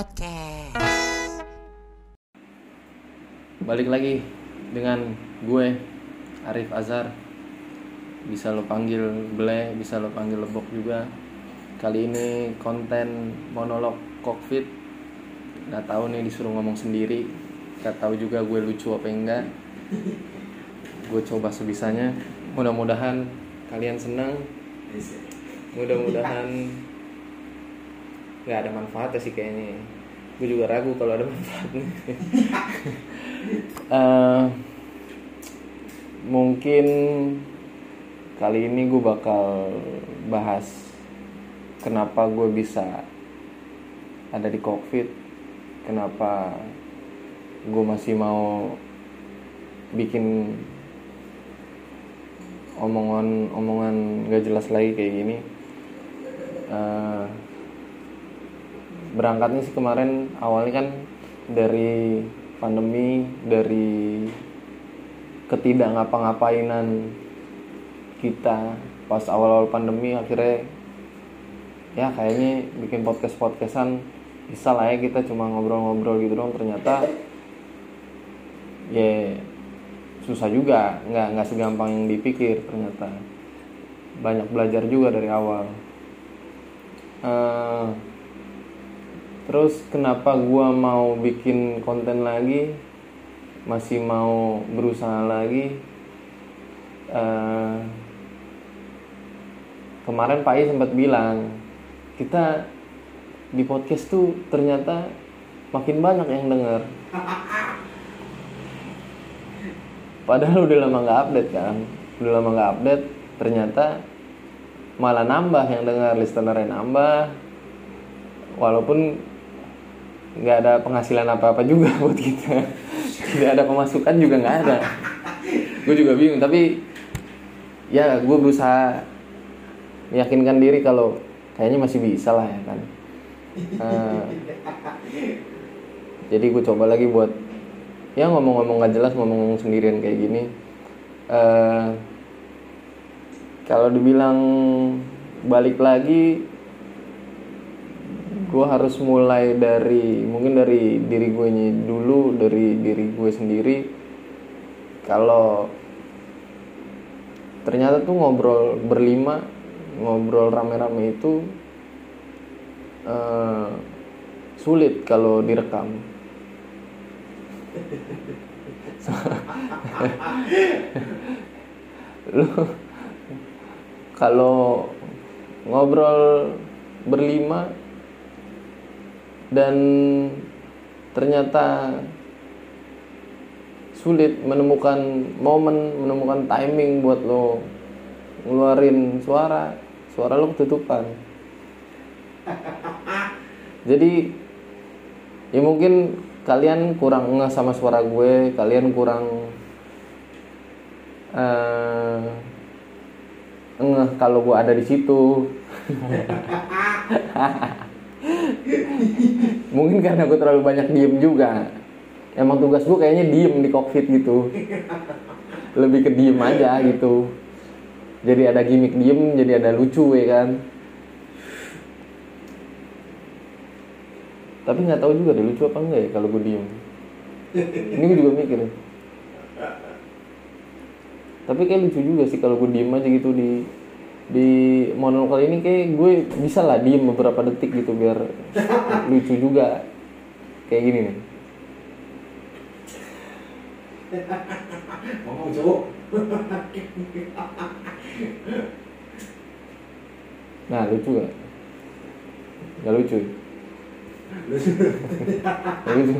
Podcast. balik lagi dengan gue Arif Azhar. Bisa lo panggil Ble bisa lo panggil Lebok juga. Kali ini konten monolog kokpit. Nggak tahu nih disuruh ngomong sendiri. Nggak tahu juga gue lucu apa enggak. Gue coba sebisanya. Mudah-mudahan kalian senang. Mudah-mudahan nggak ada manfaatnya sih kayaknya. Gue juga ragu kalau ada manfaatnya. Eh, mungkin kali ini gue bakal bahas kenapa gue bisa ada di kokpit kenapa gue masih mau bikin omongan omongan gak jelas lagi kayak gini. Eh, berangkatnya sih kemarin awalnya kan dari pandemi dari ketidak ngapa-ngapainan kita pas awal-awal pandemi akhirnya ya kayaknya bikin podcast podcastan bisa lah ya kita cuma ngobrol-ngobrol gitu dong ternyata ya susah juga nggak nggak segampang yang dipikir ternyata. Banyak belajar juga dari awal. Eh, Terus kenapa gua mau bikin konten lagi, masih mau berusaha lagi? Eh, kemarin Pak I sempat bilang kita di podcast tuh ternyata makin banyak yang denger. Padahal udah lama nggak update kan, udah lama nggak update, ternyata malah nambah yang dengar listenernya nambah, walaupun nggak ada penghasilan apa-apa juga buat kita. Tidak ada pemasukan juga nggak ada. Gue juga bingung tapi ya gue berusaha meyakinkan diri kalau kayaknya masih bisa lah ya kan. Eh, jadi gue coba lagi buat ya ngomong-ngomong nggak jelas ngomong sendirian kayak gini. Eh, kalau dibilang balik lagi gue harus mulai dari mungkin dari diri gue dulu dari diri gue sendiri. Kalau ternyata tuh ngobrol berlima ngobrol rame-rame itu eh, sulit kalau direkam. Lu kalau ngobrol berlima dan ternyata sulit menemukan momen, menemukan timing buat lo ngeluarin suara, suara lo ketutupan. Jadi ya mungkin kalian kurang ngeh sama suara gue, kalian kurang eh ngeh kalau gue ada di situ. mungkin karena gue terlalu banyak diem juga. Emang tugas gue kayaknya diem di kokpit gitu. Lebih ke diem aja gitu. Jadi ada gimmick diem jadi ada lucu ya kan? Tapi nggak tahu juga deh lucu apa enggak ya kalau gue diem. Ini gue juga mikir. Tapi kayak lucu juga sih kalau gue diem aja gitu di di monolog kali ini kayak gue bisa lah diem beberapa detik gitu biar lucu juga. Kayak gini nih. Ngomong cowok nah lucu gak? Gak lucu. Lucu.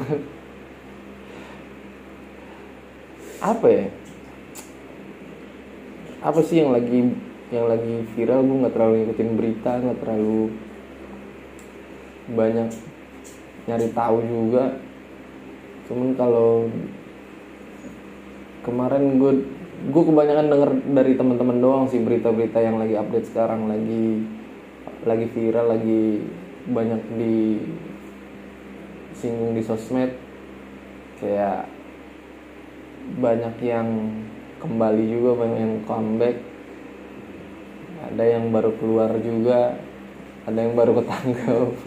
Kan? apa ya? Apa sih yang lagi yang lagi viral gue nggak terlalu ngikutin berita nggak terlalu banyak nyari tahu juga. Cuman kalau kemarin gue gue kebanyakan denger dari teman-teman doang sih berita-berita yang lagi update sekarang lagi lagi viral lagi banyak di singgung di sosmed. Kayak banyak yang kembali juga banyak yang comeback ada yang baru keluar juga. Ada yang baru ketangkep.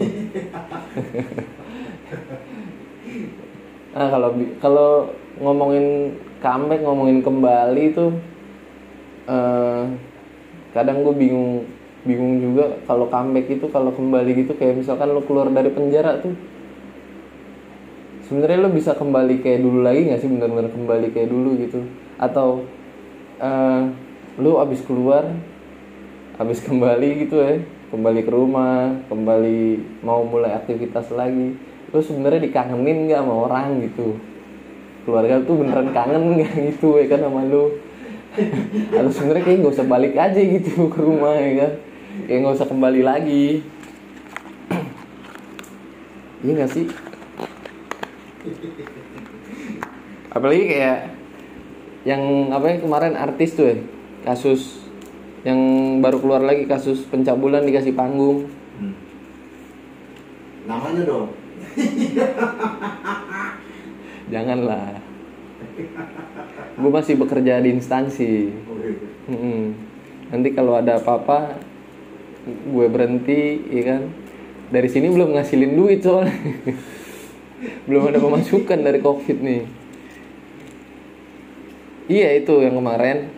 Nah kalau kalau ngomongin comeback ngomongin kembali tuh eh, kadang gue bingung bingung juga kalau comeback itu kalau kembali gitu kayak misalkan lo keluar dari penjara tuh sebenarnya lo bisa kembali kayak dulu lagi nggak sih? Benar-benar kembali kayak dulu gitu. Atau eh lo abis keluar abis kembali gitu ya kembali ke rumah kembali mau mulai aktivitas lagi. Lo sebenarnya dikangenin nggak sama orang gitu? Keluarga tuh beneran kangen nggak gitu ya kan sama lo atau sebenarnya kayak nggak usah balik aja gitu ke rumah ya kan? Kayak nggak usah kembali lagi. Iya nggak sih? Apalagi kayak yang apa ya kemarin artis tuh ya kasus yang baru keluar lagi kasus pencabulan dikasih panggung Hmm. Namanya dong. janganlah gue masih bekerja di instansi. Mm-mm. nanti kalau ada apa-apa gue berhenti ya kan dari sini belum ngasilin duit soalnya belum ada pemasukan dari covid nih iya itu yang kemarin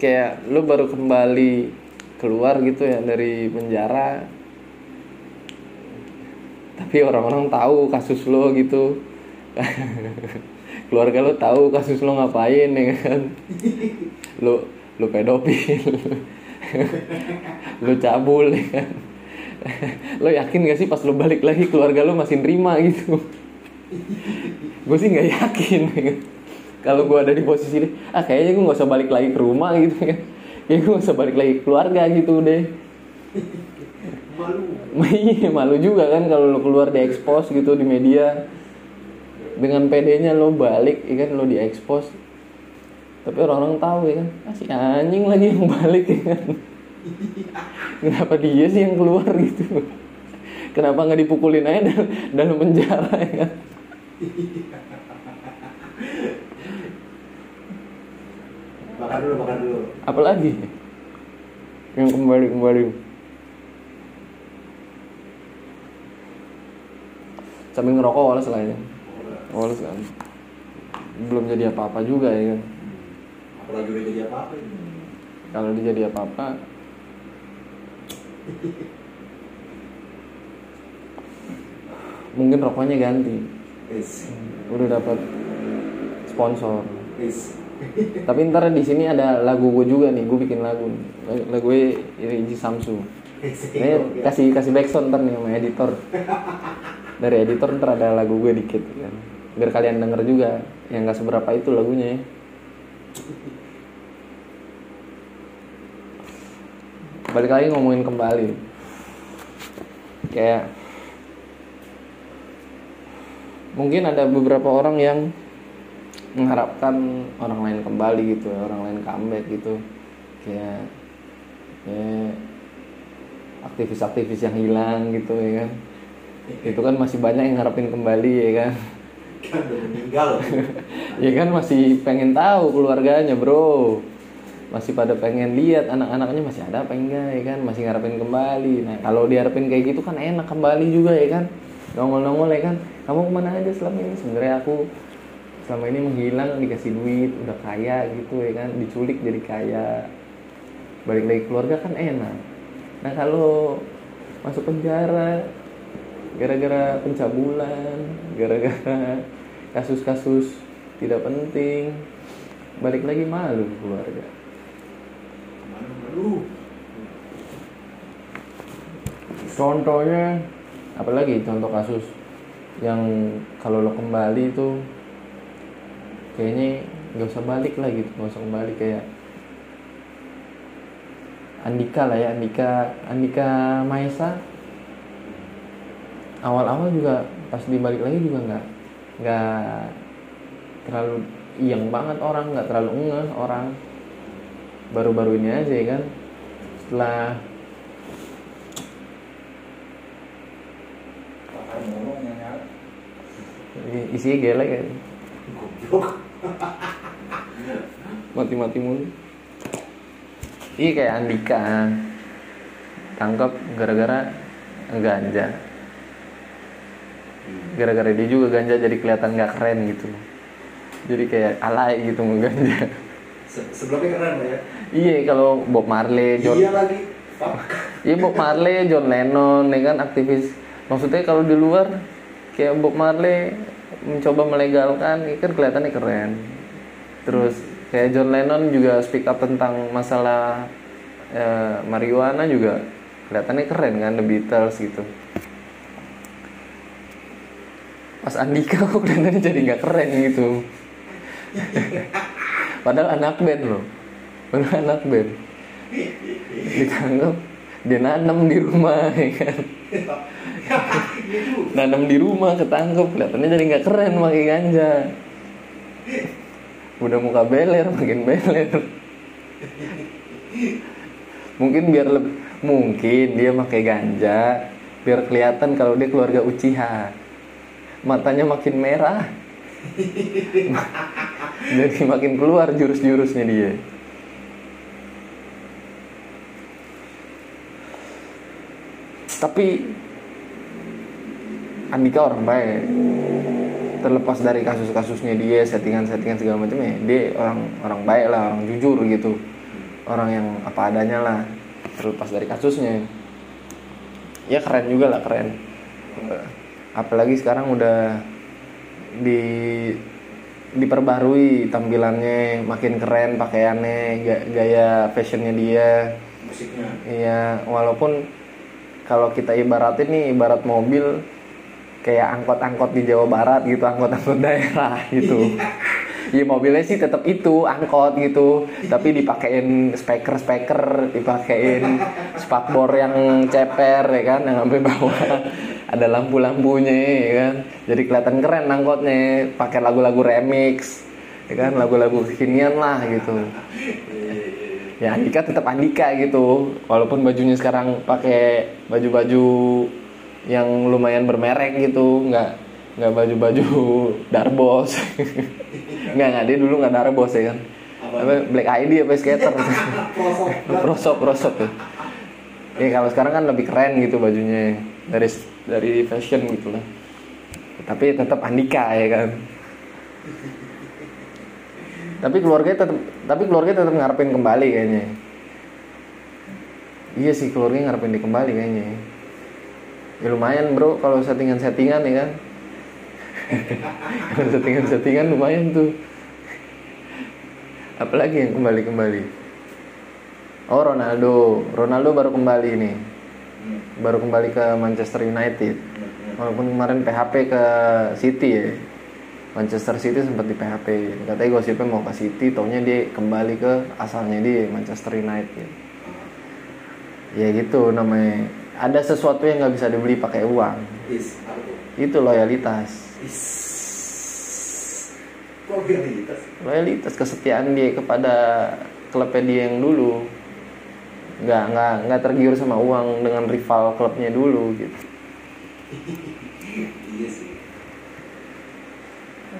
kayak lu baru kembali keluar gitu ya dari penjara tapi orang-orang tahu kasus lo gitu. Keluarga lo tahu kasus lo ngapain ya kan? Lo lo pedofil. Lo cabul ya kan? Lo yakin gak sih pas lo balik lagi keluarga lo masih nerima gitu? Gue sih nggak yakin ya kan. Kalau gue ada di posisi ini ah kayaknya gue nggak usah balik lagi ke rumah gitu kan kayak gue nggak usah balik lagi ke keluarga gitu deh Malu. Iya malu juga kan kalau lo keluar di expose gitu di media dengan PD-nya lo balik, ya kan lo di expose. Tapi orang-orang tahu ya kan, ah, si anjing lagi yang balik ya kan. Kenapa dia sih yang keluar gitu? Kenapa nggak dipukulin aja dalam, dalam penjara ya kan? Makan dulu, makan dulu. Apalagi yang kembali kembali. Sambil ngerokok wales lah ya. Wales kan. Belum jadi apa-apa juga ya kan. Apalagi udah jadi apa-apa ini. kalau dia jadi apa-apa mungkin rokoknya ganti Is. udah dapat sponsor Is. Tapi ntar di sini ada lagu gue juga nih gue bikin lagu. Lagu gue Iji Samsu. Ini kasih kasih backsound ntar nih sama editor. Dari editor ntar ada lagu gue dikit kan. Biar kalian denger juga yang gak seberapa itu lagunya ya. Balik lagi ngomongin kembali. Kayak mungkin ada beberapa orang yang mengharapkan orang lain kembali gitu ya, orang lain comeback gitu. Kayak kayak aktivis-aktivis yang hilang gitu ya kan. Itu kan masih banyak yang ngarepin kembali ya kan. Kan udah meninggal. ya kan masih pengen tahu keluarganya bro. Masih pada pengen lihat anak-anaknya masih ada apa enggak ya kan. Masih ngarepin kembali. Nah kalau diharapin kayak gitu kan enak kembali juga ya kan. Nongol-nongol ya kan. Kamu ke mana aja selama ini? Sebenarnya aku selama ini menghilang dikasih duit udah kaya gitu ya kan? Diculik jadi kaya. Balik lagi keluarga kan enak. Nah kalau masuk penjara gara-gara pencabulan gara-gara kasus-kasus tidak penting balik lagi malu keluarga. Malu, malu. contohnya apalagi contoh kasus yang kalau lo kembali itu kayaknya nggak usah balik lah gitu nggak usah kembali kayak Andika lah ya Andika Andika Maesa. Awal-awal juga pas dibalik lagi juga nggak nggak terlalu iyeng banget orang nggak terlalu ngeh orang. Baru-baru ini aja ya kan setelah i- isinya gelek ya. Mati-mati mulu iya kayak Andika tangkap gara-gara ganja gara-gara dia juga ganja jadi kelihatan nggak keren gitu jadi kayak alay gitu ganja Se sebelumnya keren ya. iya kalau Bob Marley John Iya lagi. Iya Bob Marley, John Lennon, ya kan aktivis. Maksudnya kalau di luar kayak Bob Marley mencoba melegalkan, ya kan kelihatannya keren. Terus kayak John Lennon juga speak up tentang masalah eh, marijuana juga kelihatannya keren kan The Beatles gitu. Pas Andika kok kelihatannya jadi nggak keren gitu. Padahal anak band loh. Padahal anak band ditangkap dia nanam di rumah ya kan? Nanam di rumah ketangkep. Kelihatannya jadi nggak keren pakai ganja. Udah muka beler makin beler. Mungkin biar lebih mungkin dia pakai ganja biar kelihatan kalau dia keluarga Uchiha. Matanya makin merah. Jadi makin keluar jurus-jurusnya dia tapi Andika orang baik. Terlepas dari kasus-kasusnya dia settingan-settingan segala macamnya dia orang orang baik lah orang jujur gitu. Orang yang apa adanya lah terlepas dari kasusnya. Ya keren juga lah keren. Apalagi sekarang udah di diperbarui tampilannya makin keren pakaiannya ga- gaya fashionnya dia. Musiknya. Iya, walaupun kalau kita ibaratin nih ibarat mobil kayak angkot-angkot di Jawa Barat gitu, angkot-angkot daerah gitu. Iya mobilnya sih tetap itu angkot gitu, tapi dipakein speaker-speaker, dipakein spakbor yang ceper ya kan, yang sampai bawah ada lampu-lampunya ya kan. Jadi kelihatan keren angkotnya, pakai lagu-lagu remix, ya kan, lagu-lagu kekinian lah gitu ya Andika tetap Andika gitu. Walaupun bajunya sekarang pakai baju-baju yang lumayan bermerek gitu nggak nggak baju-baju darbos. Nggak nggak dia dulu nggak darbos ya kan. Apa black ID apa skater? Prosop. Prosop ya ya kalau sekarang kan lebih keren gitu bajunya. Dari dari fashion gitu lah. Tapi tetap Andika ya kan tapi keluarganya tetap tapi keluarga tetap ngarepin kembali kayaknya. Iya sih keluarga ngarepin di kembali kayaknya. Ya lumayan bro kalau settingan settingan ya kan? Kalau settingan settingan lumayan tuh. Apalagi yang kembali kembali oh Ronaldo. Ronaldo baru kembali nih Hmm. baru kembali ke Manchester United. Walaupun kemarin PHP ke City ya Manchester City sempat di PHP katanya gosipnya mau ke City taunya dia kembali ke asalnya dia Manchester United. Ya gitu namanya. Ada sesuatu yang nggak bisa dibeli pakai uang. Is, itu loyalitas. Is. Realitas? loyalitas kesetiaan dia kepada klubnya dia yang dulu. Nggak nggak nggak tergiur sama uang dengan rival klubnya dulu gitu. Iya sih.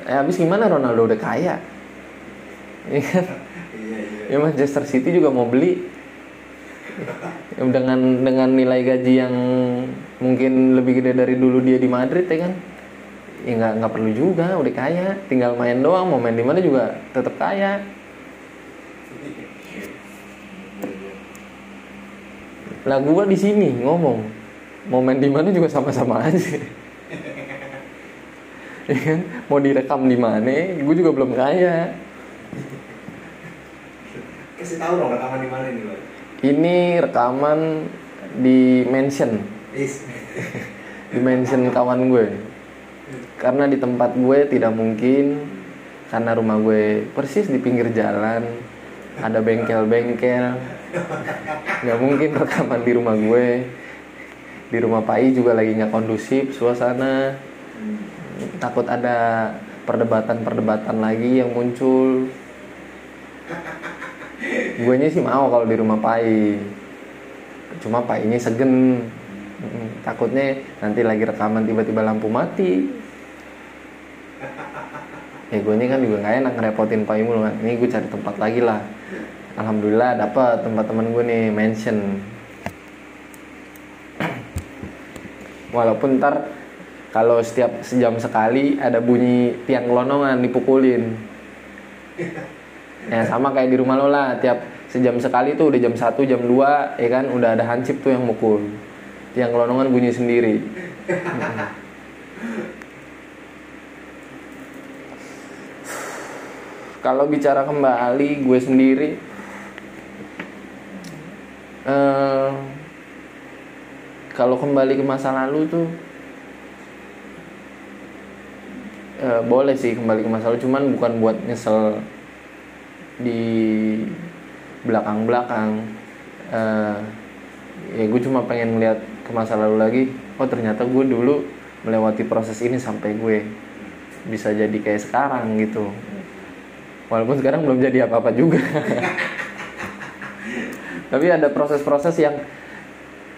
Eh habis gimana Ronaldo? Udah kaya? Iya kan? Iya, iya. ya Manchester City juga mau beli. Dengan dengan nilai gaji yang mungkin lebih gede dari dulu dia di Madrid ya kan? Ya nggak nggak perlu juga. Udah kaya. Tinggal main doang. Mau main di mana juga tetap kaya. Lah gua di sini ngomong. Mau main di mana juga sama-sama aja ya kan? Mau direkam di mana? Gue juga belum kaya Kasih tahu dong rekaman di mana ini, Bang. ini rekaman di mansion. Di mansion kawan gue. Karena di tempat gue tidak mungkin karena rumah gue persis di pinggir jalan ada bengkel-bengkel. Nggak mungkin rekaman di rumah gue. Di rumah Pai juga lagi nggak kondusif suasana takut ada perdebatan-perdebatan lagi yang muncul. Gue sih mau kalau di rumah Pai. Cuma Pai ini segen takutnya nanti lagi rekaman tiba-tiba lampu mati. Ya gue ini kan juga nggak enak ngerepotin Pai mulu kan. Ini gue cari tempat lagi lah. Alhamdulillah dapat tempat temen gue nih mansion. Walaupun ntar kalau setiap sejam sekali ada bunyi tiang gelondongan dipukulin. Ya sama kayak di rumah lo lah. Tiap sejam sekali tuh udah jam 1 jam 2 ya kan? Udah ada hansip tuh yang mukul. Tiang gelondongan bunyi sendiri. Kalau bicara kembali gue sendiri eh, kalau kembali ke masa lalu tuh eh, boleh sih kembali ke masa lalu cuman bukan buat nyesel di belakang-belakang. Eh, ya gue cuma pengen ngeliat ke masa lalu lagi oh ternyata gue dulu melewati proses ini sampai gue bisa jadi kayak sekarang gitu. Walaupun sekarang belum jadi apa-apa juga. Tapi ada proses-proses yang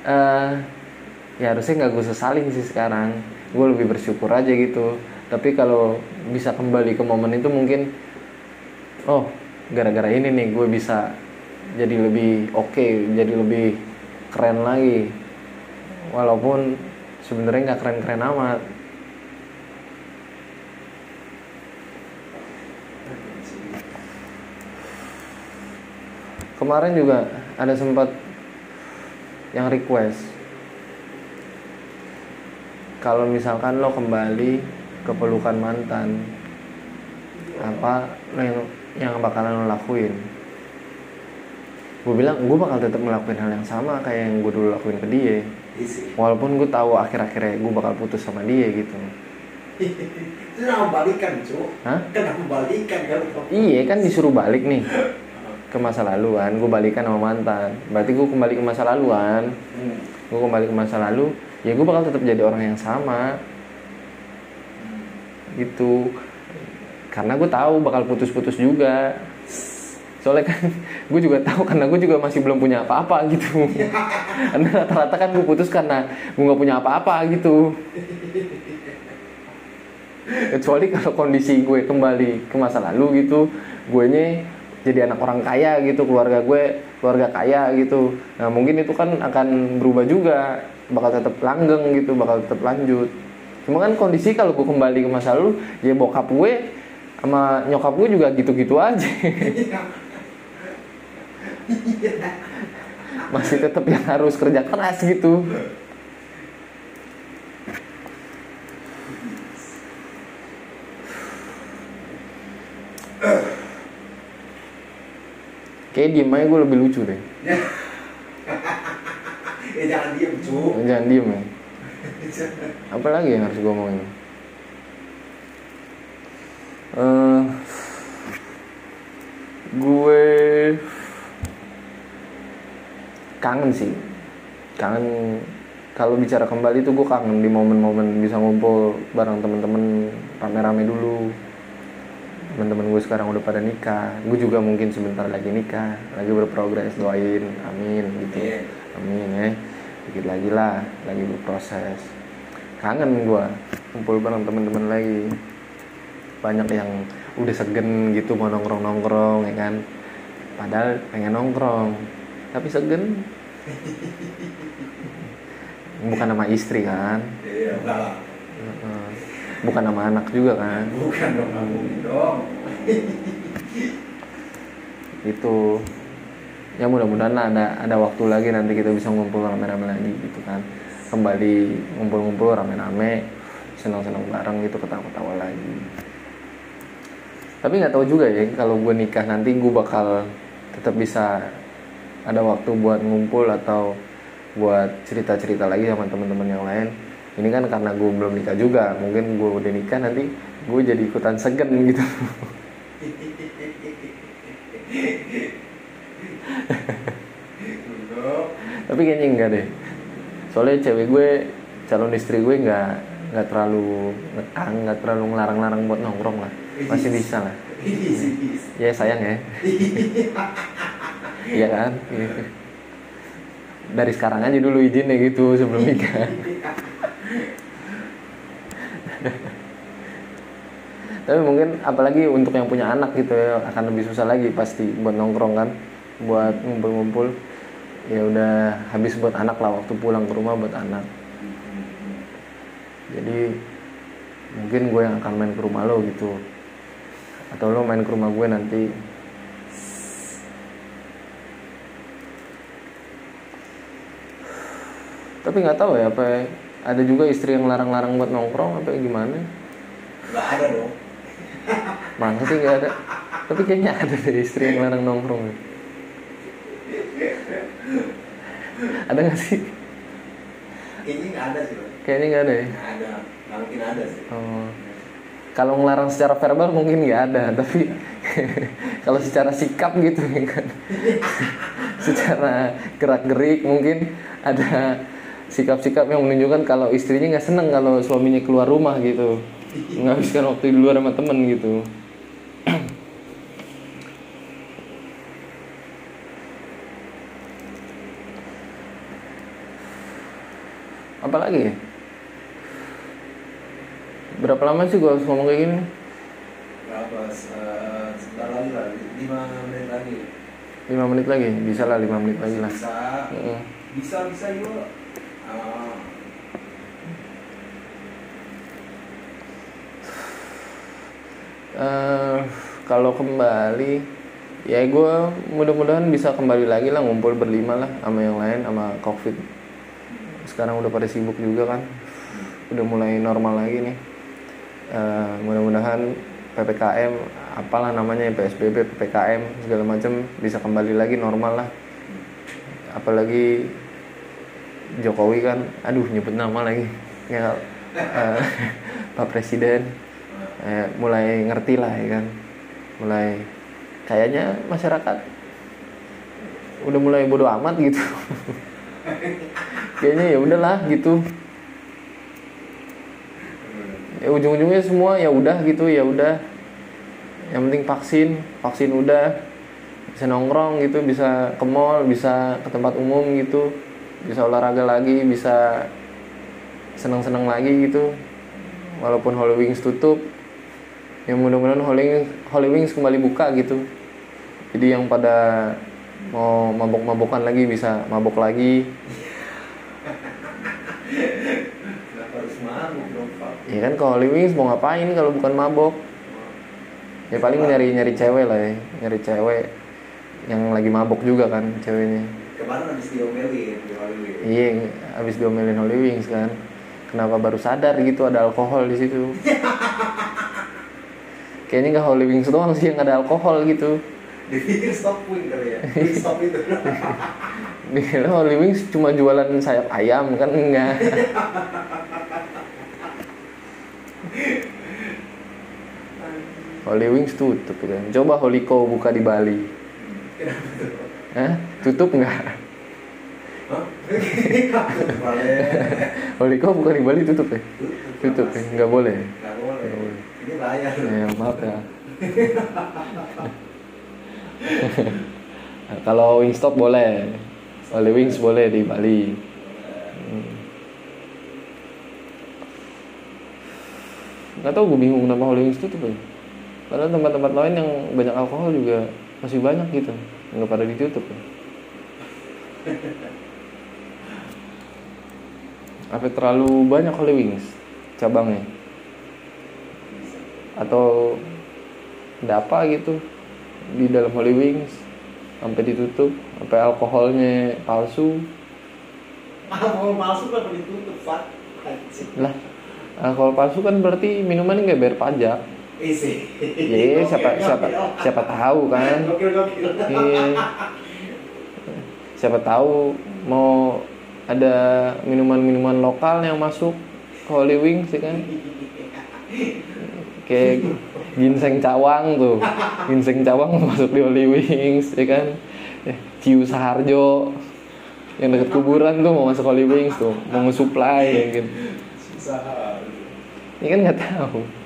eh, ya harusnya nggak gue sesalin sih sekarang. Gue lebih bersyukur aja gitu tapi kalau bisa kembali ke momen itu mungkin oh gara-gara ini nih gue bisa jadi lebih oke jadi lebih keren lagi. Walaupun sebenarnya nggak keren-keren amat. Kemarin juga ada sempat yang request. Kalau misalkan lo kembali ke pelukan mantan apa yang yang bakalan lo lakuin gue bilang gue bakal tetap ngelakuin hal yang sama kayak yang gue dulu lakuin ke dia walaupun gue tahu akhir-akhirnya gue bakal putus sama dia gitu Itu kenapa balikan, cu? Hah? Kenapa balikan kan? iya kan disuruh balik nih ke masa laluan gue balikan sama mantan berarti gue kembali ke masa laluan Hmm. gue kembali ke masa lalu ya gue bakal tetap jadi orang yang sama gitu. Karena gue tahu bakal putus-putus juga. Soalnya kan gue juga tahu karena gue juga masih belum punya apa-apa gitu. Karena rata-rata kan gue putus karena gue nggak punya apa-apa gitu. Kecuali kalau kondisi gue kembali ke masa lalu gitu gue jadi anak orang kaya gitu keluarga gue keluarga kaya gitu. Nah mungkin itu kan akan berubah juga. Bakal tetap langgeng gitu bakal tetap lanjut cuma kan kondisi kalau gue kembali ke masa lalu ya bokap gue sama nyokap gue juga gitu-gitu aja. Masih tetap yang harus kerja keras gitu. Kayak diem aja gue lebih lucu deh. Eh jangan diem, cu. jangan diem ya apa lagi yang harus gue ngomongin Eh, gue kangen sih. Kangen kalau bicara kembali tuh gue kangen di momen-momen bisa ngumpul bareng temen-temen rame-rame dulu. Teman-teman gue sekarang udah pada nikah. Gue juga mungkin sebentar lagi nikah. Lagi berprogres doain amin gitu. Iya. amin ya dikit lagi lah lagi berproses kangen gue kumpul bareng teman-teman lagi. Banyak yang udah segen gitu mau nongkrong nongkrong ya kan? Padahal pengen nongkrong tapi segen. Bukan nama istri kan? Iya, bukan nama anak juga kan? Bukan dong, itu. Ya mudah-mudahan ada ada waktu lagi nanti kita bisa ngumpul rame-rame lagi gitu kan kembali ngumpul-ngumpul rame-rame senang-senang bareng gitu ketawa-ketawa lagi. Tapi nggak tahu juga ya kalau gue nikah nanti gue bakal tetap bisa ada waktu buat ngumpul atau buat cerita-cerita lagi sama teman-teman yang lain. Ini kan karena gue belum nikah juga mungkin gue udah nikah nanti gue jadi ikutan segen gitu. Tapi kayaknya enggak deh soalnya cewek gue calon istri gue nggak nggak terlalu ngekang nggak terlalu ngelarang-larang buat nongkrong lah. Masih bisa lah. Ya sayang ya. Iya kan? Dari sekarang aja dulu izinnya gitu sebelum nikah. Tapi mungkin apalagi untuk yang punya anak gitu ya akan lebih susah lagi pasti buat nongkrong kan? Buat ngumpul-ngumpul ya udah habis buat anak lah waktu pulang ke rumah buat anak. Jadi mungkin gue yang akan main ke rumah lo gitu. Atau lo main ke rumah gue nanti. Tapi nggak tahu ya apa ada juga istri yang larang-larang buat nongkrong apa gimana? Nggak ada dong. Masa sih nggak ada? Tapi kayaknya ada deh istri yang larang nongkrong ada nggak sih Kayaknya nggak ada sih. Bang. kayaknya nggak ada ya Nggak ada. Nggak mungkin ada sih. Oh. Kalau ngelarang secara verbal mungkin nggak ada, tapi kalau secara sikap gitu ya kan, secara gerak gerik mungkin ada sikap-sikap yang menunjukkan kalau istrinya nggak seneng kalau suaminya keluar rumah gitu, menghabiskan waktu di luar sama temen gitu. Apalagi ya? Berapa lama sih gua harus ngomong kayak gini? Berapa? Eh, sebentar lagi lah. Lima menit lagi. 5 menit lagi? Bisa lah 5 menit lagi lah. Bisa. Heeh. Bisa bisa. Ah, Eh, kalau kembali ya gue mudah-mudahan bisa kembali lagi lah ngumpul berlima lah sama yang lain sama covid sekarang udah pada sibuk juga kan. Udah mulai normal lagi nih. Eh, mudah-mudahan ppkm apalah namanya psbb ppkm segala macam bisa kembali lagi normal lah. Apalagi Jokowi kan aduh nyebut nama lagi. Ya eh, Pak Presiden. Eh, mulai ngerti lah ya kan. Mulai kayaknya masyarakat udah mulai bodoh amat gitu kayaknya ya udahlah gitu. Ya ujung-ujungnya semua ya udah gitu ya udah. Yang penting vaksin vaksin udah. Bisa nongkrong gitu bisa ke mall bisa ke tempat umum gitu. Bisa olahraga lagi bisa seneng-seneng lagi gitu. Walaupun Wings tutup ya mudah-mudahan Holy Wings kembali buka gitu. Jadi yang pada mau mabok-mabokan lagi bisa mabok lagi Kenapa harus mabuk dong Pak? Ya kan kalau Holy Wings mau ngapain kalau bukan mabok? Ya paling nyari nyari cewek lah ya nyari cewek yang lagi mabok juga kan ceweknya. Kemarin habis diomelin di iya abis diomelin Holy Wings kan. Kenapa baru sadar gitu ada alkohol di situ? Kayaknya nggak Holy Wings doang sih yang ada alkohol gitu. Dipikir stop wing kali ya. Stop itu. Dikira Holy Wings cuma jualan sayap ayam kan enggak Holy Wings tutup kan coba Holiko buka di Bali? Hah? tutup nggak Hah? Boleh. Holiko buka di Bali tutup ya tutup ya nggak boleh Nggak boleh. Nggak boleh. Ini bayar. ya maaf ya Nah, kalau Wingstop boleh Holy Wings boleh di Bali Hmm. nggak tahu gue bingung kenapa Holy Wings tutup ya padahal tempat-tempat lain yang banyak alkohol juga masih banyak gitu. Nggak pada ditutup. Ya apa terlalu banyak Holy Wings cabangnya. Atau ada apa gitu di dalam Holy Wings. Sampai ditutup sampai alkoholnya palsu. Alkohol palsu kan ditutup, Pak. Lah alkohol palsu kan berarti minuman nggak bayar pajak Isi. Iya, siapa siapa siapa tahu kan Gokil gokil. Iya. Siapa tahu mau ada minuman-minuman lokal yang masuk ke Holy Wings ya kan? Kayak ginseng cawang tuh. Ginseng cawang masuk di Holy Wings ya kan? Eh, Ciu Saharjo yang dekat kuburan tuh mau masuk Holy Wings tuh, mau nge-supply ya gitu. Susah. Ini kan nggak tahu.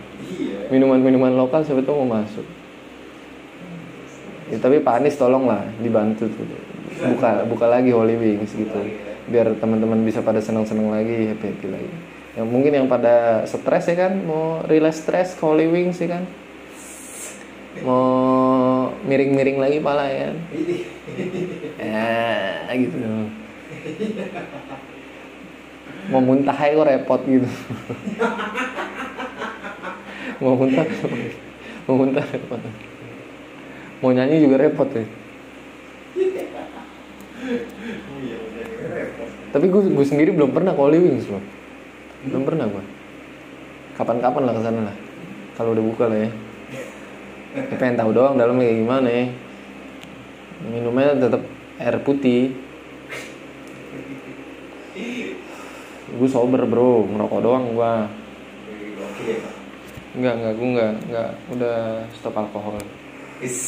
Minuman-minuman lokal tahu mau masuk. Ya, tapi Pak Anies tolonglah dibantu tuh. Buka buka lagi Holy Wings gitu. Biar teman-teman bisa pada senang-senang lagi, happy-happy lagi. Yang mungkin yang pada stres ya kan, mau relax stres ke Holy Wings ya kan. Mau miring-miring lagi pala ya kan. Ya, gitu. mau muntah kok repot gitu mau muntah? Mau muntah? Repot mau nyanyi juga repot ya? Tapi gue gue sendiri belum pernah Holy Wings loh belum pernah gue kapan-kapan lah ke sana lah. Kalau udah buka lah ya. Tapi pengen tahu doang dalamnya kayak gimana ya. Minumnya tetap air putih. Gue sober bro. Ngerokok doang gue. Enggak, enggak, gue enggak, enggak, udah stop alkohol. Is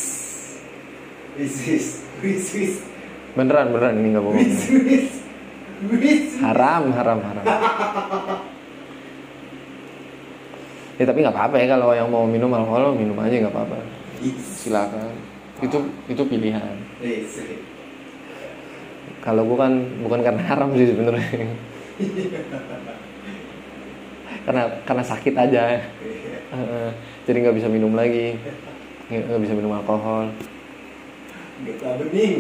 is is is is Beneran, beneran ini enggak bohong. is is is Haram, haram, haram. Ya tapi nggak apa-apa ya kalau yang mau minum alkohol minum aja nggak apa-apa. Silakan. Itu itu pilihan. is Kalau gue kan bukan karena haram sih sebenarnya. karena karena sakit aja. Jadi nggak bisa minum lagi. Nggak nggak bisa minum alkohol. Geta bening,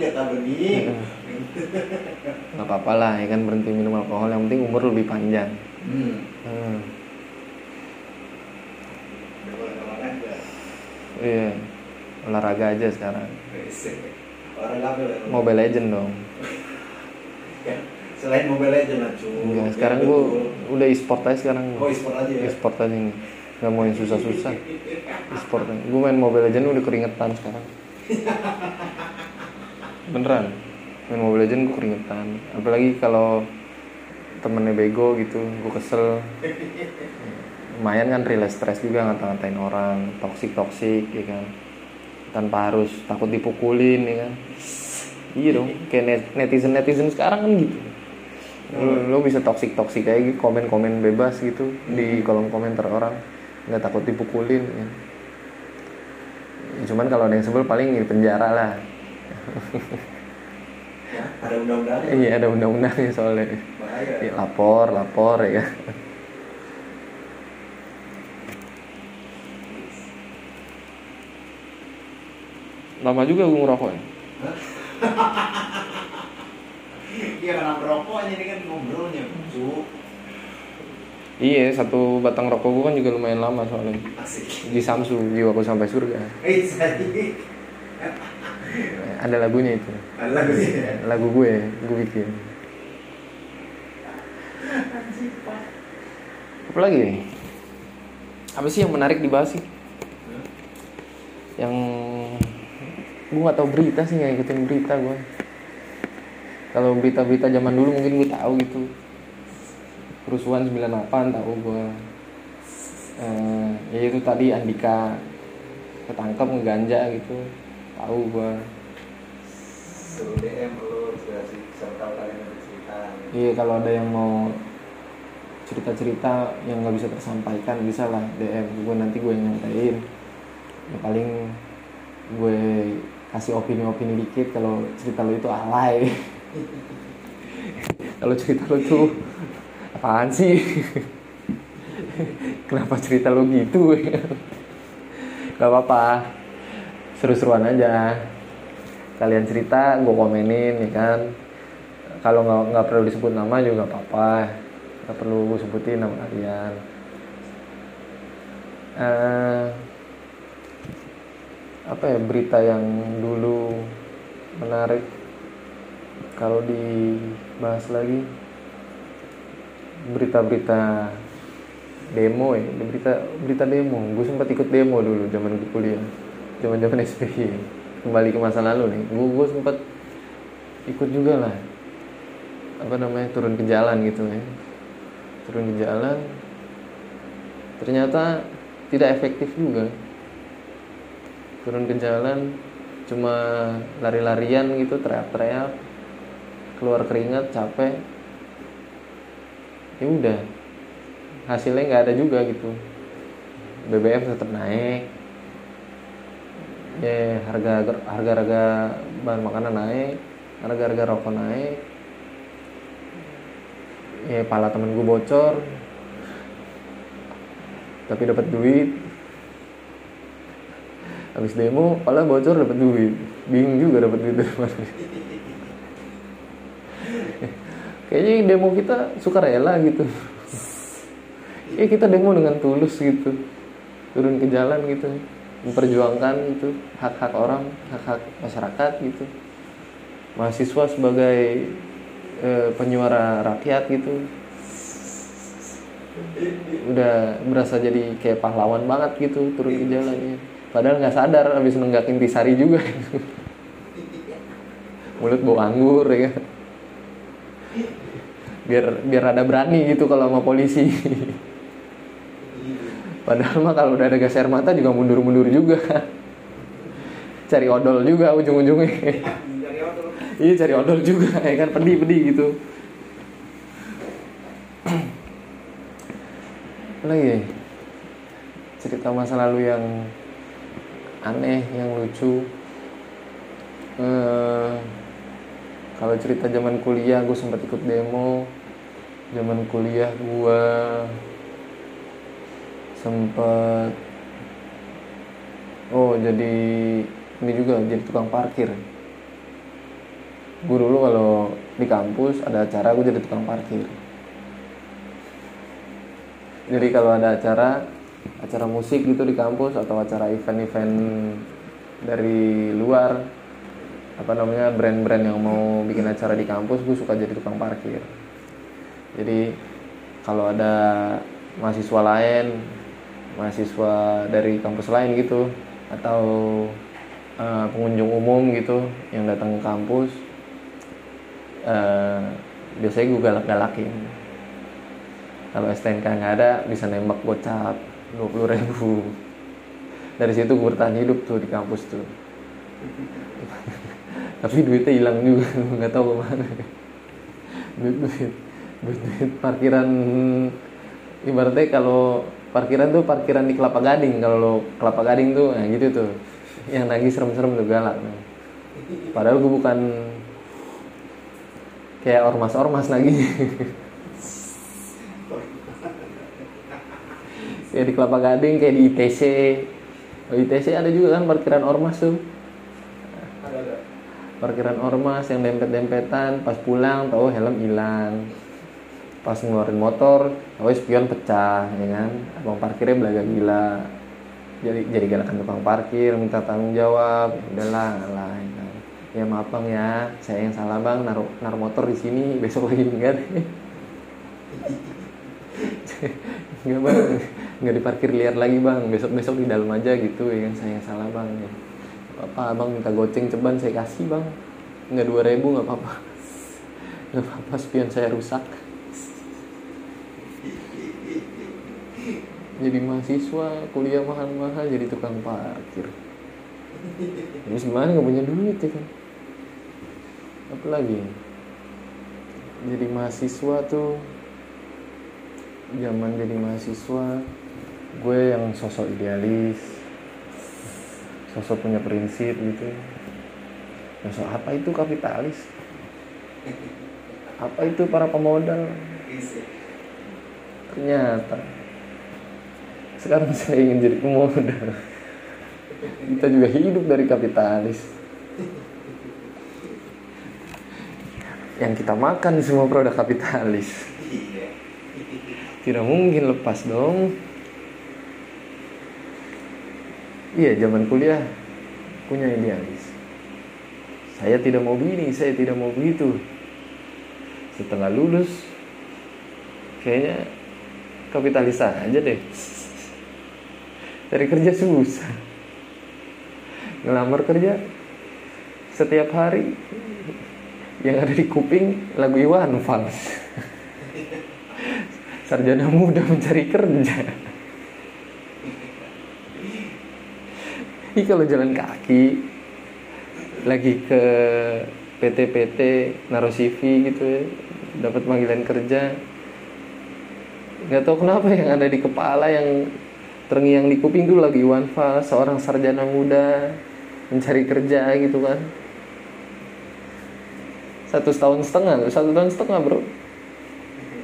geta bening. Nggak apa-apa lah ya kan berhenti minum alkohol. Yang penting umur lebih panjang. Hmm. Hmm. Iya, olahraga aja sekarang. Lah. Mobile Legend dong. Ya, Selain Mobile Legends lah, cu. Iya, sekarang gua udah e-sport aja sekarang. Oh, e-sport aja ya. E-sport aja nih. Gak mau yang susah-susah. E-sport aja. Gue main Mobile Legend udah keringetan sekarang. Beneran. Main Mobile Legend gue keringetan. Apalagi kalau temennya bego gitu, gue kesel. Lumayan kan relax stress juga ngata-ngatain orang, toksik toksik ya kan. Tanpa harus takut dipukulin ya kan. Iya dong, kayak netizen netizen sekarang kan gitu. Lo, lo bisa toksik toksik kayak gitu, komen komen bebas gitu di kolom komentar orang, nggak takut dipukulin. Ya. Ya, Cuman kalau ada yang sebel paling di penjara lah. Ya, ada undang-undangnya. Iya ada undang-undangnya soalnya. Bahaya. Ya, lapor, lapor ya. Lama juga gue ngerokok ya. Iya karena merokoknya ini kan ngobrolnya, cu. Iya, satu batang rokok gue kan juga lumayan lama soalnya. Asik. Di Samsu, jiwaku sampai surga. Eh, saya Ada lagunya itu. ada lagu ya. Lagu gue, gue bikin. Apa lagi? Apa sih yang menarik dibahas sih? Yang gue nggak tahu berita sih nggak ikutin berita gue. Kalau berita-berita zaman dulu mungkin gue tahu gitu. Kerusuhan 98 tahu gue. Eh, ya itu tadi Andika ketangkep ngeganja gitu. Tahu gue. Suruh DM lu sudah sih siapa tahu kalian ada cerita. Iya kalau ada yang mau cerita-cerita yang nggak bisa tersampaikan bisa lah DM gue nanti gue yang nyampein ya paling gue kasih opini-opini dikit kalau cerita lo itu alay kalau cerita lo tuh apaan sih? Kenapa cerita lo gitu? Gak apa-apa. Seru-seruan aja. Kalian cerita gue komenin ya kan? Kalau nggak nggak perlu disebut nama juga nggak apa-apa. Nggak perlu gue sebutin nama kalian. Eh, apa ya berita yang dulu menarik kalau dibahas lagi berita-berita demo ya berita berita demo. Gue sempat ikut demo dulu zaman gue kuliah zaman zaman SPY kembali ke masa lalu nih. Gue gue sempat ikut juga lah. Apa namanya turun ke jalan gitu ya. Turun ke jalan. Ternyata tidak efektif juga. Turun ke jalan cuma lari-larian gitu teriak-teriak keluar keringat capek ya udah. Hasilnya nggak ada juga gitu. BBM tetap naik. Ya harga harga harga bahan makanan naik harga harga rokok naik. Ya pala temen gue bocor. Tapi dapat duit. Habis demo pala bocor dapat duit. Bingung juga dapat duit dari mana kayaknya demo kita suka rela gitu. Ya kita demo dengan tulus gitu. Turun ke jalan gitu. Memperjuangkan itu hak-hak orang hak-hak masyarakat gitu. Mahasiswa sebagai eh, penyuara rakyat gitu. Udah berasa jadi kayak pahlawan banget gitu turun ke jalan ya. Padahal nggak sadar habis nenggak intisari juga. Mulut bau anggur ya. biar biar ada berani gitu kalau sama polisi. Padahal mah kalau udah ada gas air mata juga mundur-mundur juga. Cari odol juga ujung-ujungnya. Iya cari odol juga ya kan? Pedih-pedih gitu. Lagi? Cerita masa lalu yang aneh yang lucu. Eh, kalau cerita zaman kuliah gue sempat ikut demo zaman kuliah gue sempat oh jadi ini juga jadi tukang parkir. Gue dulu kalau di kampus ada acara gue jadi tukang parkir. Jadi kalau ada acara acara musik gitu di kampus atau acara event-event dari luar apa namanya brand-brand yang mau bikin acara di kampus gue suka jadi tukang parkir jadi kalau ada mahasiswa lain mahasiswa dari kampus lain gitu atau uh, pengunjung umum gitu yang datang ke kampus uh, biasanya gue galak-galakin. Kalau STNK nggak ada bisa nembak dua puluh ribu. Dari situ gue bertahan hidup tuh di kampus tuh. Tapi duitnya hilang juga nggak tahu ke mana. Duit duit duit duit parkiran ibaratnya kalau parkiran tuh parkiran di Kelapa Gading. Kalau Kelapa Gading tuh nah gitu tuh. Yang nagih serem-serem tuh galak nah. padahal gue bukan kayak ormas-ormas lagi. Kayak di Kelapa Gading kayak di ITC oh, ITC ada juga kan parkiran ormas tuh. Parkiran ormas yang dempet-dempetan pas pulang tahu helm hilang pas ngeluarin motor tahu spion pecah ya kan abang parkirnya belaga gila jadi jadi galakan tukang parkir minta tanggung jawab ya udahlah lah ya, kan. ya maaf bang ya saya yang salah bang naruh naruh motor di sini besok lagi enggak Enggak bang, nggak diparkir liar lagi bang. Besok besok di dalam aja gitu ya kan saya salah bang. Ya. Apa abang minta goceng ceban saya kasih bang. Nggak dua ribu nggak apa-apa. Nggak apa-apa spion saya rusak. Jadi mahasiswa kuliah mahal-mahal jadi tukang parkir. Terus gimana nggak punya duit ya kan? Apa lagi? Jadi mahasiswa tuh zaman jadi mahasiswa gue yang sosok idealis sosok punya prinsip gitu sosok apa itu kapitalis apa itu para pemodal ternyata sekarang saya ingin jadi pemodal kita juga hidup dari kapitalis. Yang kita makan semua produk kapitalis. Tidak mungkin lepas dong. Iya zaman kuliah punya idealis. Saya tidak mau begini saya tidak mau begitu. Setelah lulus kayaknya kapitalis aja deh cari kerja susah. Ngelamar kerja setiap hari. Yang ada di kuping lagu Iwan Fals. Sarjana muda mencari kerja. Ini kalau jalan kaki lagi ke PT-PT naruh gitu ya dapat panggilan kerja. Nggak tahu kenapa yang ada di kepala yang terngiang di kuping tuh lagi Iwan Fals seorang sarjana muda mencari kerja gitu kan. Satu tahun setengah satu tahun setengah bro.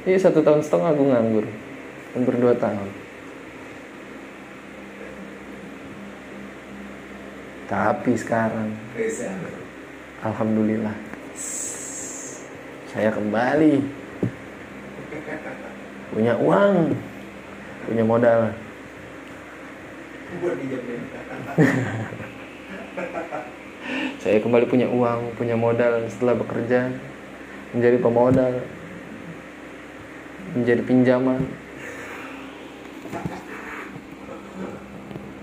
Iya satu tahun setengah aku nganggur Hampir dua tahun. Tapi sekarang Alhamdulillah Saya kembali. Punya uang punya modal saya kembali punya uang punya modal. Setelah bekerja menjadi pemodal. Menjadi pinjaman.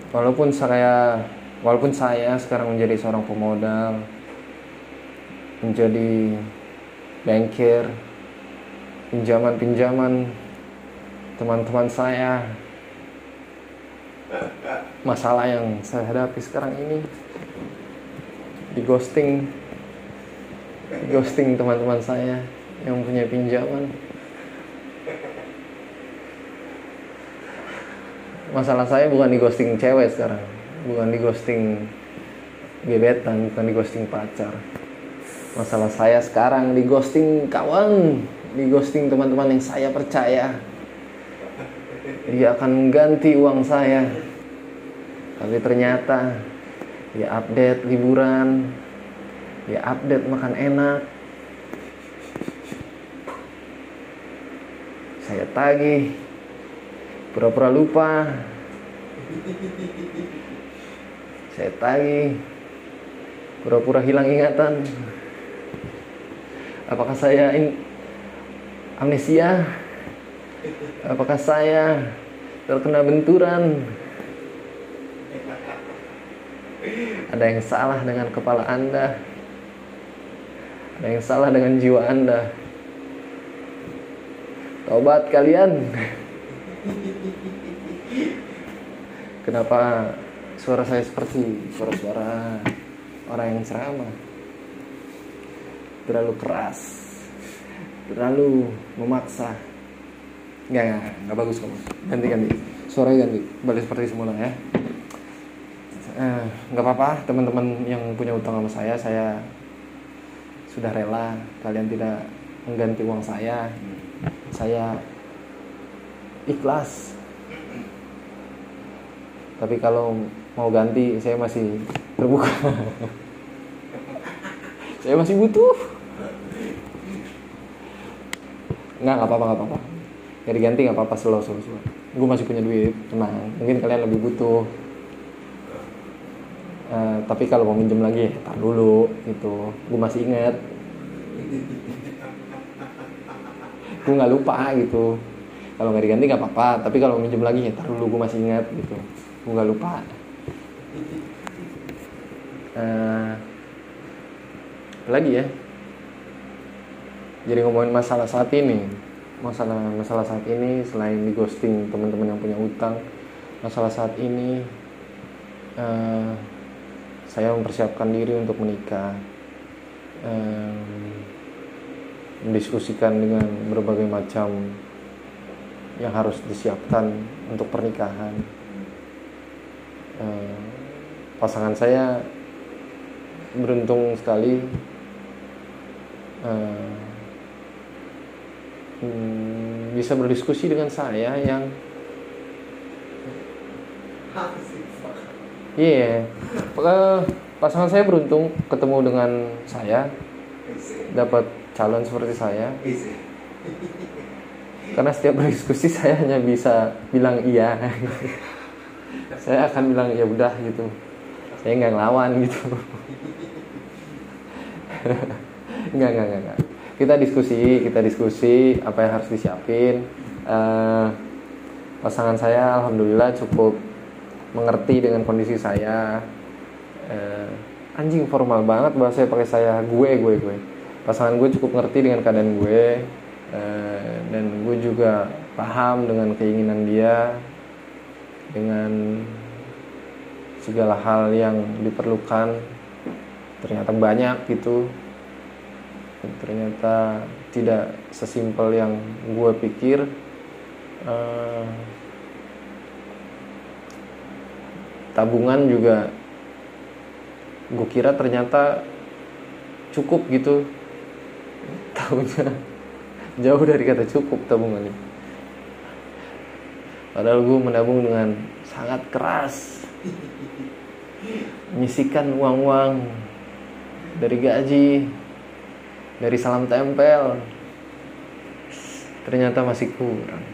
Walaupun saya walaupun saya sekarang menjadi seorang pemodal menjadi bankir pinjaman-pinjaman teman-teman saya masalah yang saya hadapi sekarang ini. Di ghosting. Di ghosting teman-teman saya yang punya pinjaman. Masalah saya bukan di ghosting cewek sekarang. Bukan di ghosting gebetan bukan di ghosting pacar. Masalah saya sekarang di ghosting kawan. Di ghosting teman-teman yang saya percaya. Dia akan mengganti uang saya tapi ternyata dia update liburan dia update makan enak. Saya tagih pura-pura lupa. Saya tagih pura-pura hilang ingatan. Apakah saya in amnesia? Apakah saya terkena benturan ada yang salah dengan kepala anda. Ada yang salah dengan jiwa anda. Tobat kalian. Kenapa suara saya seperti suara-suara orang yang ceramah? Terlalu keras. Terlalu memaksa. Nggak nggak nggak bagus kamu ganti ganti. Suaranya ganti. Balik seperti semula ya Eh, nggak apa-apa teman-teman yang punya utang sama saya saya sudah rela. Kalian tidak mengganti uang saya. Saya ikhlas. Tapi kalau mau ganti saya masih terbuka. Saya masih butuh. Nggak nggak apa-apa nggak apa-apa. Ya diganti nggak apa-apa slow slow gue masih punya duit tenang. Mungkin kalian lebih butuh Eh, tapi kalau mau minjem lagi tar dulu gitu. Gue masih inget gue nggak lupa gitu. Kalau nggak diganti nggak apa-apa tapi kalau mau minjem lagi ya tar dulu gue masih inget gitu. Gue nggak lupa. Apa lagi ya? Jadi ngomongin masalah saat ini. Masalah masalah saat ini selain di ghosting teman-teman yang punya utang masalah saat ini eh, saya mempersiapkan diri untuk menikah Em, mendiskusikan dengan berbagai macam yang harus disiapkan untuk pernikahan. Em, pasangan saya beruntung sekali hmm, bisa berdiskusi dengan saya yang Iya, yeah. pasangan saya beruntung ketemu dengan saya, dapat calon seperti saya. Karena setiap berdiskusi saya hanya bisa bilang iya. saya akan bilang ya udah gitu. Saya nggak ngelawan gitu. nggak nggak nggak. Kita diskusi, kita diskusi apa yang harus disiapin. Eh, pasangan saya alhamdulillah cukup mengerti dengan kondisi saya eh, anjing formal banget bahasa pakai saya gue gue gue. Pasangan gue cukup ngerti dengan keadaan gue eh, dan gue juga paham dengan keinginan dia dengan segala hal yang diperlukan. Ternyata banyak gitu. Dan ternyata tidak sesimpel yang gue pikir Eh, tabungan juga gue kira ternyata cukup gitu. Tahunya jauh dari kata cukup tabungannya. Padahal gue menabung dengan sangat keras. Menyisikan uang-uang dari gaji dari salam tempel. Ternyata masih kurang.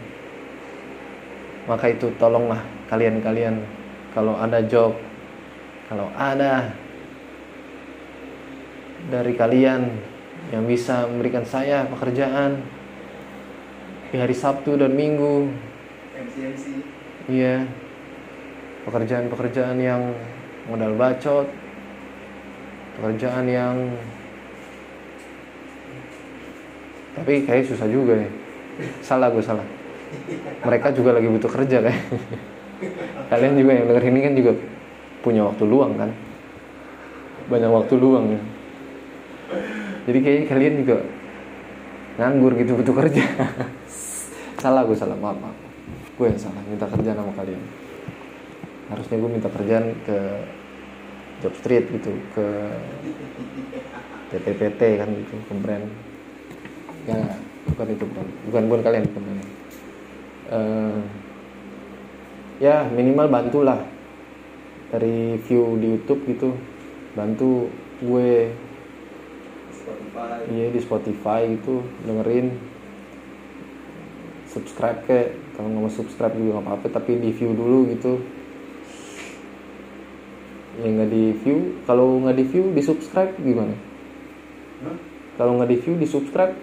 Maka itu tolonglah kalian-kalian kalau ada job kalau ada dari kalian yang bisa memberikan saya pekerjaan di hari Sabtu dan Minggu. Iya. Pekerjaan-pekerjaan yang modal bacot. Pekerjaan yang tapi kayak susah juga ya. Salah gue salah. Mereka juga lagi butuh kerja kayak kalian juga yang denger ini kan juga punya waktu luang kan? Banyak waktu luang ya. jadi kayaknya kalian juga nganggur gitu butuh kerja. Salah gue salah maaf, maaf. Gue yang salah minta kerjaan sama kalian. Harusnya gue minta kerjaan ke job street gitu ke PT-PT kan gitu ke brand. Ya bukan itu bukan. Bukan bukan kalian bukan kalian. Eh, ya minimal bantulah. Dari view di YouTube gitu bantu gue. Iya di Spotify gitu dengerin. Subscribe ke kalau nggak mau subscribe juga nggak apa-apa tapi di view dulu gitu. Ya nggak di view kalau nggak di view di subscribe gimana? Hah? kalau nggak di view di subscribe?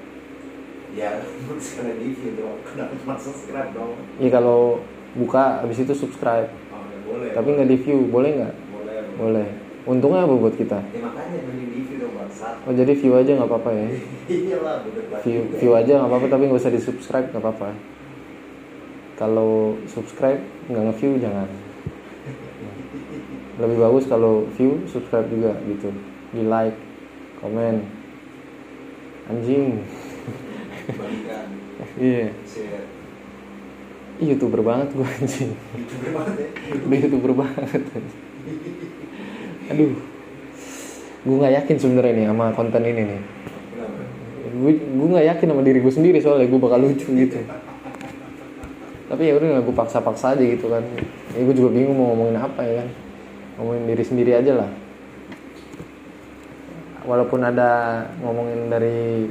Ya sekali di view dong kenapa cuma subscribe dong ya kalau buka habis itu subscribe. Oh, ya boleh. Tapi nggak di view boleh nggak? Boleh boleh. Untungnya apa buat kita? Ya makanya di view dong bangsat oh jadi view aja nggak apa-apa ya? Iyalah banget. View view aja nggak apa-apa tapi nggak usah di subscribe nggak apa-apa. Kalau subscribe nggak nge-view jangan. Lebih bagus kalau view subscribe juga gitu. Di like komen. Anjing. Iya. Ih, youtuber banget gue anjing. Youtuber banget ya? Udah youtuber banget aduh. Gue nggak yakin sebenarnya nih sama konten ini nih. Gue gue nggak yakin sama diri gue sendiri soalnya gue bakal lucu gitu. Tapi ya udah gue paksa-paksa aja gitu kan. Ya gue juga bingung mau ngomongin apa ya kan. Ngomongin diri sendiri aja lah. Walaupun ada ngomongin dari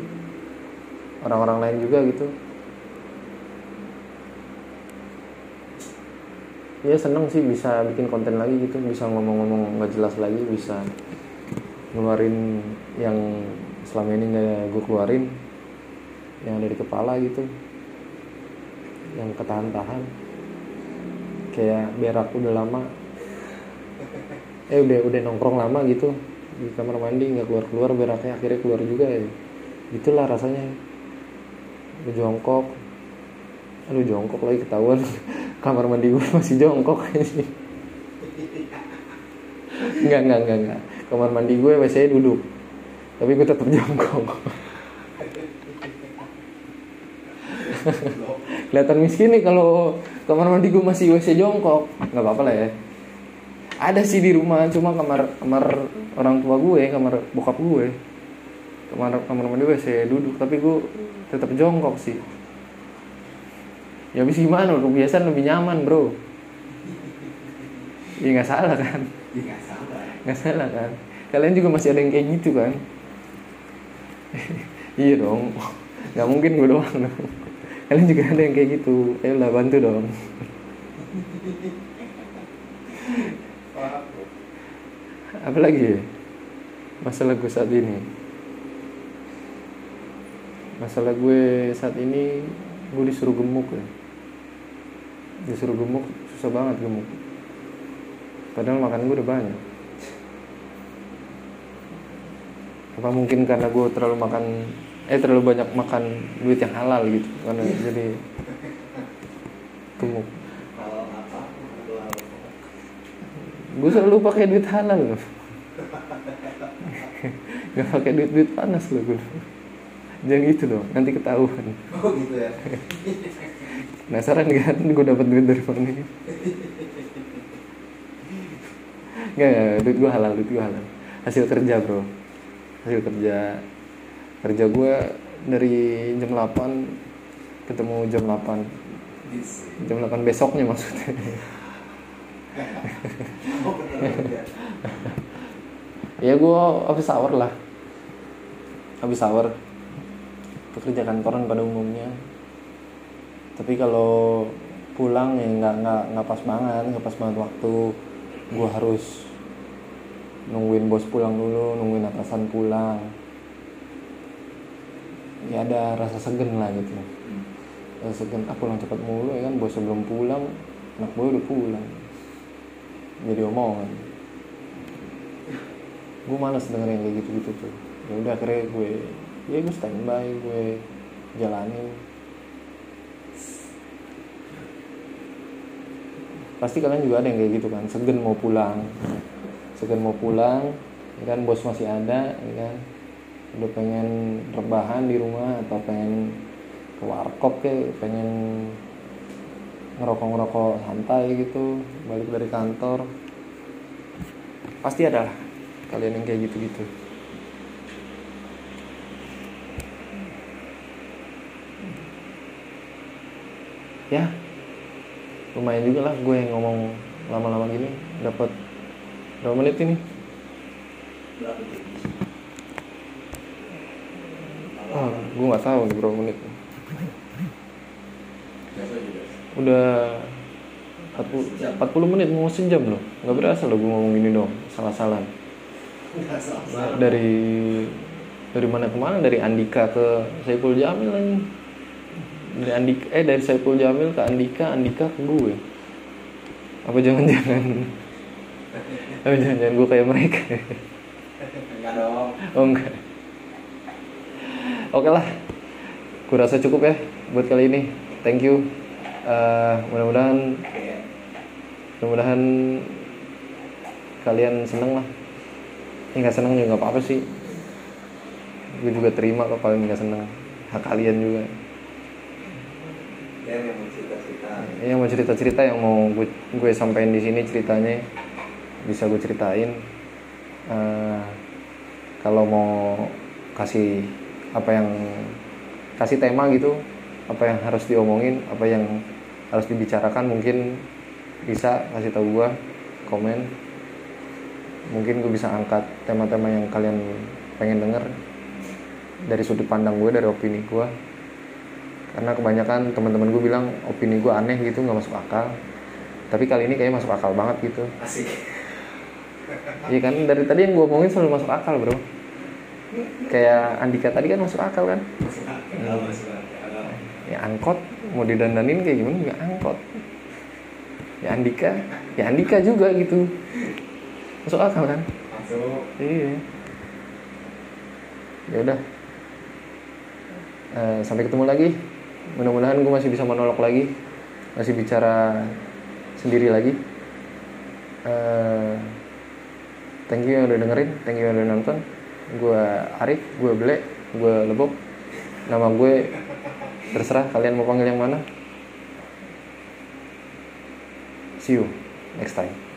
orang-orang lain juga gitu ya seneng sih bisa bikin konten lagi gitu bisa ngomong-ngomong nggak jelas lagi bisa ngeluarin yang selama ini nggak gue keluarin yang ada di kepala gitu yang ketahan-tahan. Kayak berak udah lama. Eh udah udah nongkrong lama gitu di kamar mandi nggak keluar keluar beraknya akhirnya keluar juga ya. Itulah rasanya. Gue jongkok aduh jongkok lagi ketahuan kamar mandi gue masih jongkok aja Enggak, enggak, enggak, enggak. Kamar mandi gue WC duduk. Tapi gue tetap jongkok. Kelihatan miskin nih kalau kamar mandi gue masih WC jongkok. Nggak apa-apa lah ya. Ada sih di rumah, cuma kamar kamar orang tua gue, kamar bokap gue. Kamar kamar mandi WC duduk, tapi gue tetap jongkok sih. Ya habis gimana? Kebiasaan lebih nyaman, Bro. Iya nggak salah kan? ya nggak salah. Nggak salah kan? Kalian juga masih ada yang kayak gitu kan? Iya dong. Nggak mungkin gue doang dong kalian juga ada yang kayak gitu. Ayolah bantu dong. Apa lagi ya? Masalah gue saat ini. Masalah gue saat ini gue disuruh gemuk ya disuruh gemuk susah banget gemuk. Padahal makan gue udah banyak. Apa mungkin karena gue terlalu makan eh terlalu banyak makan duit yang halal gitu karena jadi gemuk. Gue selalu pakai duit halal. Loh nggak pakai duit duit panas loh gue jangan gitu dong nanti ketahuan. Oh gitu ya penasaran kan? Gue dapat duit dari mana Nggak, nggak, duit gue halal, duit gue halal. Hasil kerja bro, hasil kerja. Kerja gue dari jam 8 ketemu jam 8 Dis. jam 8 besoknya maksudnya. Ya gue habis hour lah. Habis hour. Pekerja kantoran pada umumnya tapi kalau pulang ya nggak nggak nggak pas banget nggak pas banget waktu. Gue harus nungguin bos pulang dulu nungguin atasan pulang. Ya ada rasa segen lah gitu. Hmm. rasa segen ah pulang cepat mulu ya kan bos sebelum pulang anak gue udah pulang. Jadi omongan. Gue males dengerin kayak gitu gitu tuh. Ya udah akhirnya gue ya gue standby gue jalanin pasti kalian juga ada yang kayak gitu kan segen mau pulang. Segen mau pulang ya kan bos masih ada ya kan. Udah pengen rebahan di rumah atau pengen ke warkop kayak pengen ngerokok-ngerokok santai gitu balik dari kantor. Pasti ada lah kalian yang kayak gitu-gitu ya lumayan juga lah gue yang ngomong lama-lama gini. Dapat berapa menit ini? Ah gue nggak tahu nih berapa menit. Udah 40, 40 menit mau sejam loh. Nggak berasa loh gue ngomong gini dong salah-salah. Dari dari mana ke mana dari Andika ke Saiful Jamil lagi dari Andika eh dari Saiful Jamil ke Andika Andika ke gue. Apa jangan-jangan? Apa jangan-jangan gue kayak mereka? Enggak dong. oh enggak. Oke lah. Gue rasa cukup ya buat kali ini. Thank you. Eh, mudah-mudahan mudah-mudahan kalian seneng lah. Ini nggak seneng juga nggak apa-apa sih. Gue juga terima kok kalian nggak seneng. Hak kalian juga yang cerita-cerita. yang mau cerita-cerita yang mau gue gue sampaikan di sini ceritanya bisa gue ceritain. Eh, kalau mau kasih apa yang kasih tema gitu apa yang harus diomongin apa yang harus dibicarakan mungkin bisa kasih tahu gue komen. Mungkin gue bisa angkat tema-tema yang kalian pengen denger dari sudut pandang gue dari opini gue karena kebanyakan teman-teman gue bilang opini gue aneh gitu nggak masuk akal. Tapi kali ini kayaknya masuk akal banget gitu. Asik. Iya kan? Dari tadi yang gue omongin selalu masuk akal bro. Kayak Andika tadi kan masuk akal kan? Masuk akal. Masuk akal. ya angkot mau didandanin kayak gimana? Juga angkot. Ya Andika. Ya Andika juga gitu. Masuk akal kan? Masuk. iya. Ya udah. Eh, sampai ketemu lagi mudah-mudahan gue masih bisa monolog lagi masih bicara sendiri lagi. Eh, thank you yang udah dengerin thank you yang udah nonton. Gue Arif gue Ble gue Lebok. Nama gue terserah kalian mau panggil yang mana. See you next time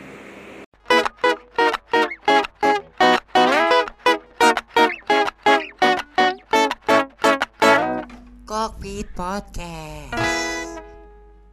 Podcast.